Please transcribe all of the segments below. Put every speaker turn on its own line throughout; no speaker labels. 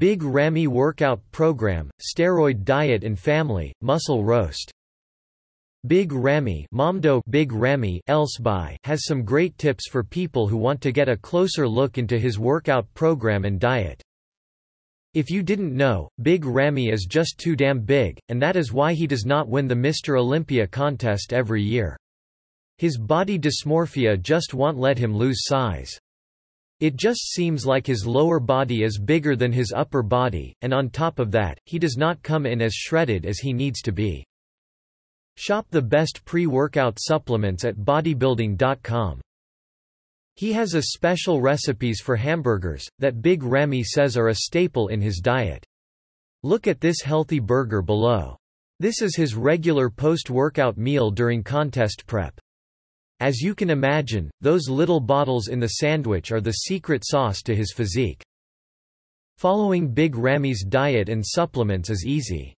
Big Ramy Workout Program, Steroid Diet and Family, Muscle Roast. Big Ramy Mamdouh Big Ramy Elssbiay has some great tips for people who want to get a closer look into his workout program and diet. If you didn't know, Big Ramy is just too damn big, and that is why he does not win the Mr. Olympia contest every year. His body dysmorphia just won't let him lose size. It just seems like his lower body is bigger than his upper body, and on top of that, he does not come in as shredded as he needs to be. Shop the best pre-workout supplements at bodybuilding.com. He has a special recipes for hamburgers, that Big Ramy says are a staple in his diet. Look at this healthy burger below. This is his regular post-workout meal during contest prep. As you can imagine, those little bottles in the sandwich are the secret sauce to his physique. Following Big Ramy's diet and supplements is easy.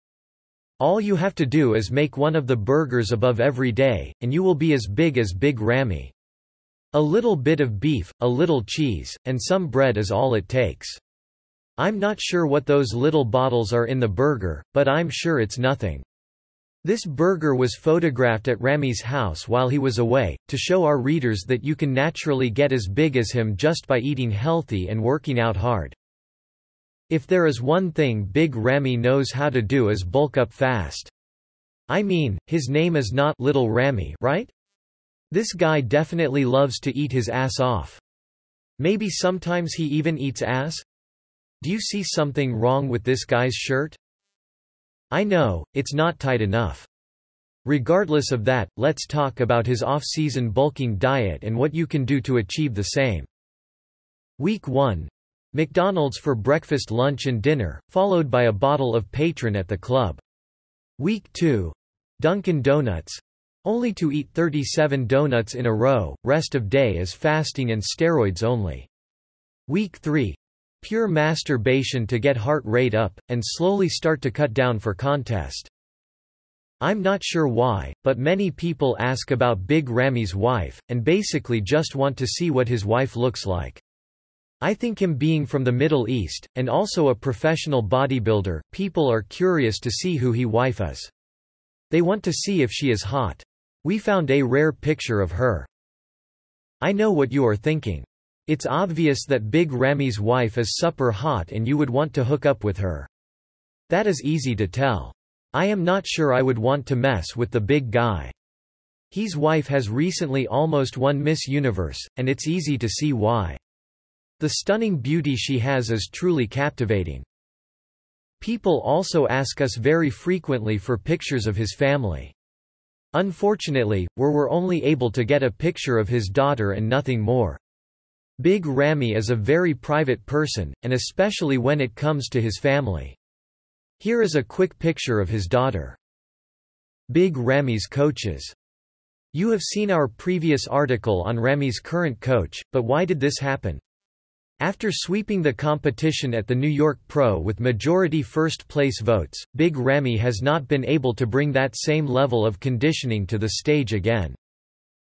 All you have to do is make one of the burgers above every day, and you will be as big as Big Ramy. A little bit of beef, a little cheese, and some bread is all it takes. I'm not sure what those little bottles are in the burger, but I'm sure it's nothing. This burger was photographed at Ramy's house while he was away, to show our readers that you can naturally get as big as him just by eating healthy and working out hard. If there is one thing Big Ramy knows how to do is bulk up fast. I mean, his name is not Little Ramy, right? This guy definitely loves to eat his ass off. Maybe sometimes he even eats ass? Do you see something wrong with this guy's shirt? I know, it's not tight enough. Regardless of that, let's talk about his off-season bulking diet and what you can do to achieve the same. Week 1. McDonald's for breakfast lunch and dinner, followed by a bottle of Patron at the club. Week 2. Dunkin' Donuts, only to eat 37 donuts in a row, rest of day is fasting and steroids only. Week 3. Pure masturbation to get heart rate up, and slowly start to cut down for contest. I'm not sure why, but many people ask about Big Ramy's wife, and basically just want to see what his wife looks like. I think him being from the Middle East, and also a professional bodybuilder, people are curious to see who he wife is. They want to see if she is hot. We found a rare picture of her. I know what you are thinking. It's obvious that Big Ramy's wife is super hot and you would want to hook up with her. That is easy to tell. I am not sure I would want to mess with the big guy. His wife has recently almost won Miss Universe, and it's easy to see why. The stunning beauty she has is truly captivating. People also ask us very frequently for pictures of his family. Unfortunately, we were only able to get a picture of his daughter and nothing more. Big Ramy is a very private person, and especially when it comes to his family. Here is a quick picture of his daughter. Big Ramy's coaches. You have seen our previous article on Ramy's current coach, but why did this happen? After sweeping the competition at the New York Pro with majority first-place votes, Big Ramy has not been able to bring that same level of conditioning to the stage again.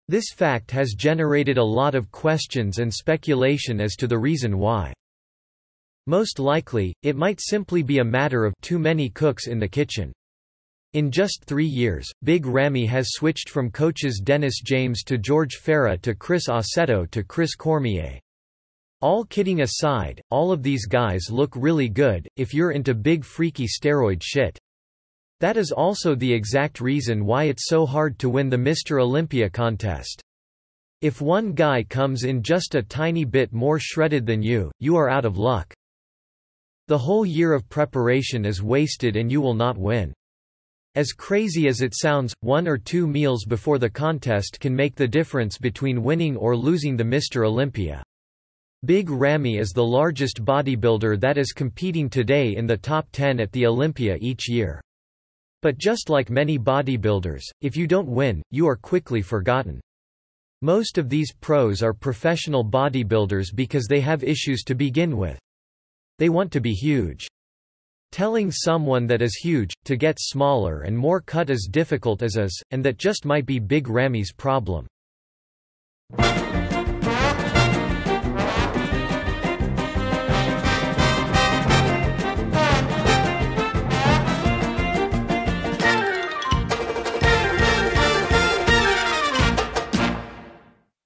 This fact has generated a lot of questions and speculation as to the reason why. Most likely, it might simply be a matter of too many cooks in the kitchen. In just three years, Big Ramy has switched from coaches Dennis James to George Farah to Chris Aceto to Chris Cormier. All kidding aside, all of these guys look really good, if you're into big freaky steroid shit. That is also the exact reason why it's so hard to win the Mr. Olympia contest. If one guy comes in just a tiny bit more shredded than you, you are out of luck. The whole year of preparation is wasted and you will not win. As crazy as it sounds, one or two meals before the contest can make the difference between winning or losing the Mr. Olympia. Big Ramy is the largest bodybuilder that is competing today in the top 10 at the Olympia each year. But just like many bodybuilders, if you don't win, you are quickly forgotten. Most of these pros are professional bodybuilders because they have issues to begin with. They want to be huge. Telling someone that is huge, to get smaller and more cut is difficult as is, and that just might be Big Ramy's problem.